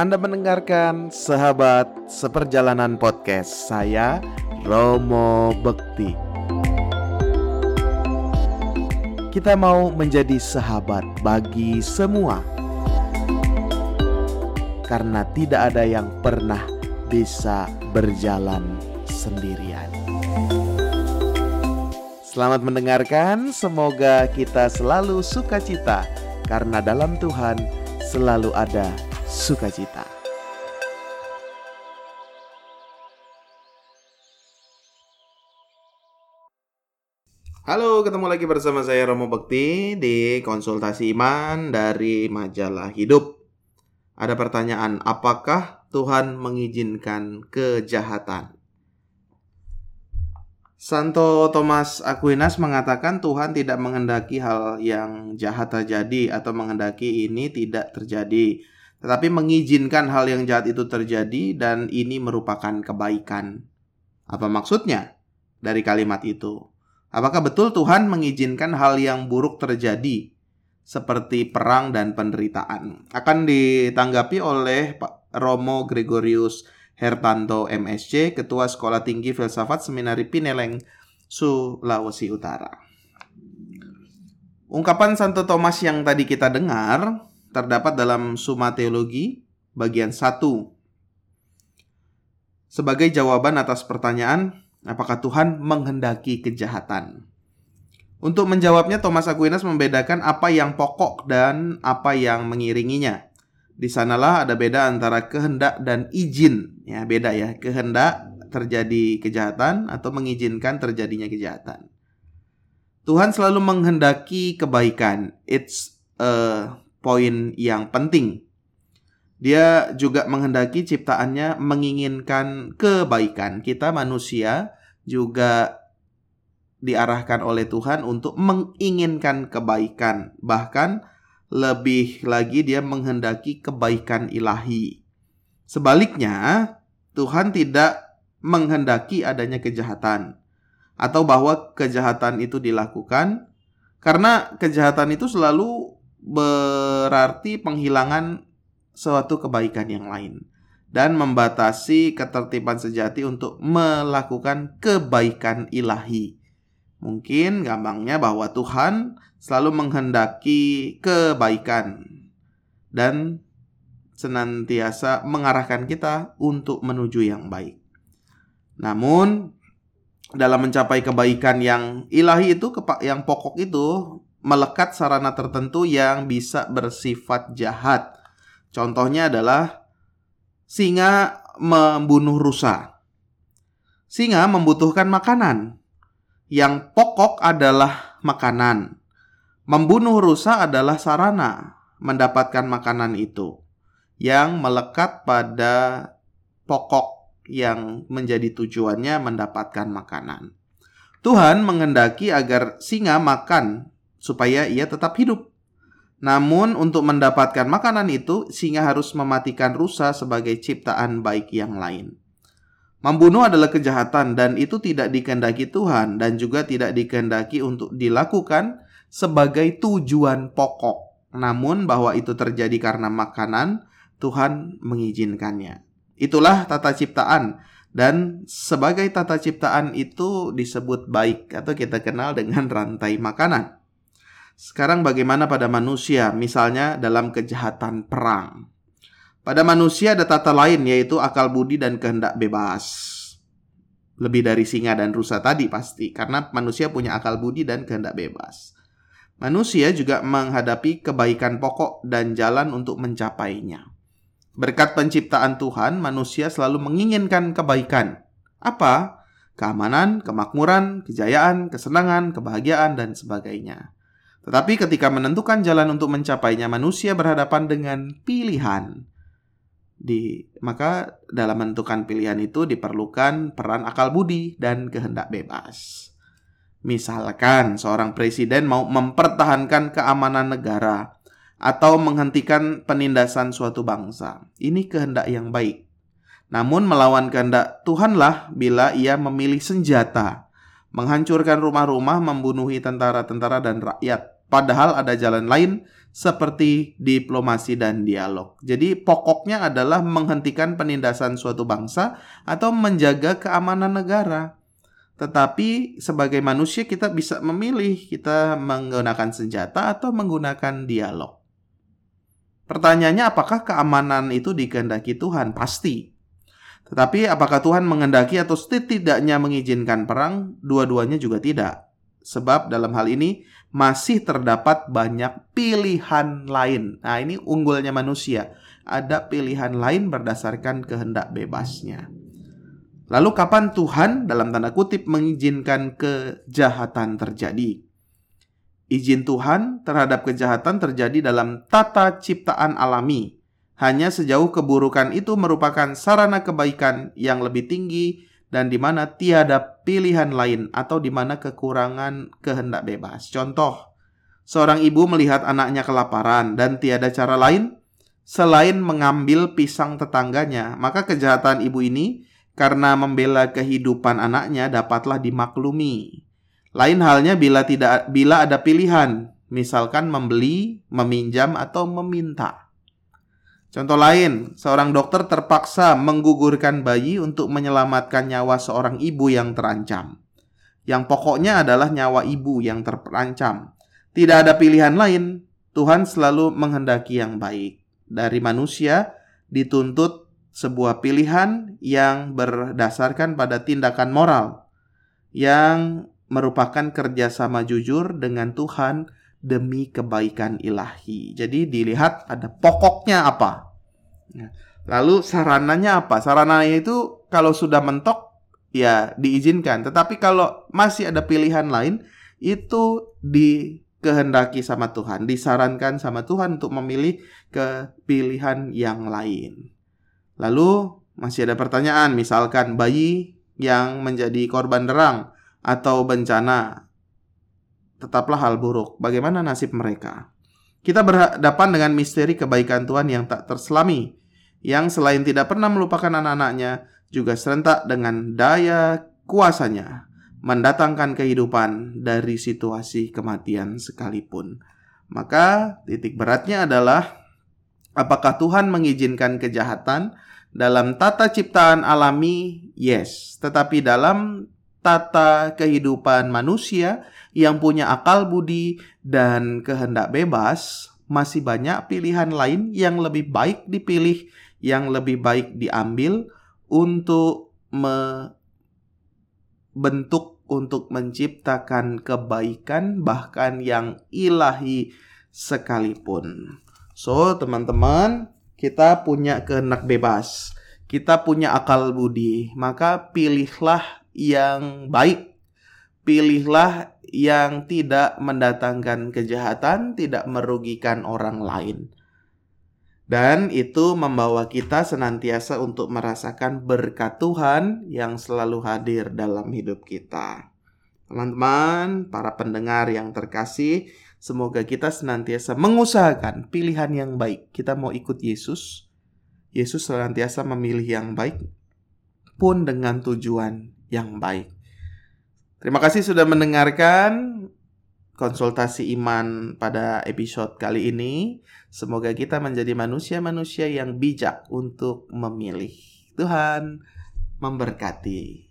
Anda mendengarkan Sahabat Seperjalanan Podcast. Saya Romo Bekti. Kita mau menjadi sahabat bagi semua. Karena tidak ada yang pernah bisa berjalan sendirian. Selamat mendengarkan, semoga kita selalu sukacita. Karena dalam Tuhan selalu ada sukacita. Halo, ketemu lagi bersama saya Romo Bekti di konsultasi iman dari majalah Hidup. Ada pertanyaan, apakah Tuhan mengizinkan kejahatan? Santo Thomas Aquinas mengatakan Tuhan tidak menghendaki hal yang jahat terjadi atau menghendaki ini tidak terjadi tetapi mengizinkan hal yang jahat itu terjadi dan ini merupakan kebaikan. Apa maksudnya dari kalimat itu? Apakah betul Tuhan mengizinkan hal yang buruk terjadi seperti perang dan penderitaan? Akan ditanggapi oleh Pak Romo Gregorius Hertanto MSC, Ketua Sekolah Tinggi Filsafat Seminari Pineleng, Sulawesi Utara. Ungkapan Santo Thomas yang tadi kita dengar terdapat dalam Suma Teologi bagian 1. Sebagai jawaban atas pertanyaan, apakah Tuhan menghendaki kejahatan? Untuk menjawabnya, Thomas Aquinas membedakan apa yang pokok dan apa yang mengiringinya. Di sanalah ada beda antara kehendak dan izin. Ya, beda ya. Kehendak terjadi kejahatan atau mengizinkan terjadinya kejahatan. Tuhan selalu menghendaki kebaikan. It's a poin yang penting. Dia juga menghendaki ciptaannya menginginkan kebaikan. Kita manusia juga diarahkan oleh Tuhan untuk menginginkan kebaikan. Bahkan lebih lagi dia menghendaki kebaikan ilahi. Sebaliknya, Tuhan tidak menghendaki adanya kejahatan atau bahwa kejahatan itu dilakukan karena kejahatan itu selalu berarti penghilangan suatu kebaikan yang lain dan membatasi ketertiban sejati untuk melakukan kebaikan ilahi. Mungkin gampangnya bahwa Tuhan selalu menghendaki kebaikan dan senantiasa mengarahkan kita untuk menuju yang baik. Namun dalam mencapai kebaikan yang ilahi itu yang pokok itu melekat sarana tertentu yang bisa bersifat jahat. Contohnya adalah singa membunuh rusa. Singa membutuhkan makanan. Yang pokok adalah makanan. Membunuh rusa adalah sarana mendapatkan makanan itu yang melekat pada pokok yang menjadi tujuannya mendapatkan makanan. Tuhan mengendaki agar singa makan supaya ia tetap hidup. Namun untuk mendapatkan makanan itu, singa harus mematikan rusa sebagai ciptaan baik yang lain. Membunuh adalah kejahatan dan itu tidak dikehendaki Tuhan dan juga tidak dikehendaki untuk dilakukan sebagai tujuan pokok. Namun bahwa itu terjadi karena makanan, Tuhan mengizinkannya. Itulah tata ciptaan dan sebagai tata ciptaan itu disebut baik atau kita kenal dengan rantai makanan. Sekarang bagaimana pada manusia, misalnya dalam kejahatan perang. Pada manusia ada tata lain yaitu akal budi dan kehendak bebas. Lebih dari singa dan rusa tadi pasti, karena manusia punya akal budi dan kehendak bebas. Manusia juga menghadapi kebaikan pokok dan jalan untuk mencapainya. Berkat penciptaan Tuhan, manusia selalu menginginkan kebaikan. Apa? Keamanan, kemakmuran, kejayaan, kesenangan, kebahagiaan, dan sebagainya. Tetapi ketika menentukan jalan untuk mencapainya, manusia berhadapan dengan pilihan. Di, maka dalam menentukan pilihan itu diperlukan peran akal budi dan kehendak bebas. Misalkan seorang presiden mau mempertahankan keamanan negara atau menghentikan penindasan suatu bangsa. Ini kehendak yang baik. Namun melawan kehendak Tuhanlah bila ia memilih senjata menghancurkan rumah-rumah, membunuhi tentara-tentara dan rakyat, Padahal ada jalan lain seperti diplomasi dan dialog. Jadi pokoknya adalah menghentikan penindasan suatu bangsa atau menjaga keamanan negara. Tetapi sebagai manusia kita bisa memilih kita menggunakan senjata atau menggunakan dialog. Pertanyaannya apakah keamanan itu dikehendaki Tuhan? Pasti. Tetapi apakah Tuhan mengendaki atau setidaknya mengizinkan perang? Dua-duanya juga tidak. Sebab dalam hal ini masih terdapat banyak pilihan lain. Nah, ini unggulnya manusia. Ada pilihan lain berdasarkan kehendak bebasnya. Lalu kapan Tuhan dalam tanda kutip mengizinkan kejahatan terjadi? Izin Tuhan terhadap kejahatan terjadi dalam tata ciptaan alami. Hanya sejauh keburukan itu merupakan sarana kebaikan yang lebih tinggi dan di mana tiada pilihan lain atau di mana kekurangan kehendak bebas. Contoh, seorang ibu melihat anaknya kelaparan dan tiada cara lain selain mengambil pisang tetangganya, maka kejahatan ibu ini karena membela kehidupan anaknya dapatlah dimaklumi. Lain halnya bila tidak bila ada pilihan, misalkan membeli, meminjam atau meminta. Contoh lain, seorang dokter terpaksa menggugurkan bayi untuk menyelamatkan nyawa seorang ibu yang terancam. Yang pokoknya adalah nyawa ibu yang terancam. Tidak ada pilihan lain. Tuhan selalu menghendaki yang baik. Dari manusia dituntut sebuah pilihan yang berdasarkan pada tindakan moral yang merupakan kerjasama jujur dengan Tuhan demi kebaikan ilahi. Jadi dilihat ada pokoknya apa. Ya. Lalu sarananya apa? Sarananya itu kalau sudah mentok ya diizinkan. Tetapi kalau masih ada pilihan lain itu dikehendaki sama Tuhan, disarankan sama Tuhan untuk memilih ke pilihan yang lain. Lalu masih ada pertanyaan, misalkan bayi yang menjadi korban derang atau bencana tetaplah hal buruk. Bagaimana nasib mereka? Kita berhadapan dengan misteri kebaikan Tuhan yang tak terselami, yang selain tidak pernah melupakan anak-anaknya, juga serentak dengan daya kuasanya mendatangkan kehidupan dari situasi kematian sekalipun. Maka titik beratnya adalah apakah Tuhan mengizinkan kejahatan dalam tata ciptaan alami? Yes, tetapi dalam tata kehidupan manusia yang punya akal budi dan kehendak bebas, masih banyak pilihan lain yang lebih baik dipilih, yang lebih baik diambil untuk membentuk untuk menciptakan kebaikan bahkan yang ilahi sekalipun. So, teman-teman, kita punya kehendak bebas. Kita punya akal budi, maka pilihlah yang baik. Pilihlah yang tidak mendatangkan kejahatan, tidak merugikan orang lain. Dan itu membawa kita senantiasa untuk merasakan berkat Tuhan yang selalu hadir dalam hidup kita. Teman-teman, para pendengar yang terkasih, semoga kita senantiasa mengusahakan pilihan yang baik. Kita mau ikut Yesus. Yesus senantiasa memilih yang baik pun dengan tujuan yang baik. Terima kasih sudah mendengarkan konsultasi iman pada episode kali ini. Semoga kita menjadi manusia-manusia yang bijak untuk memilih. Tuhan memberkati.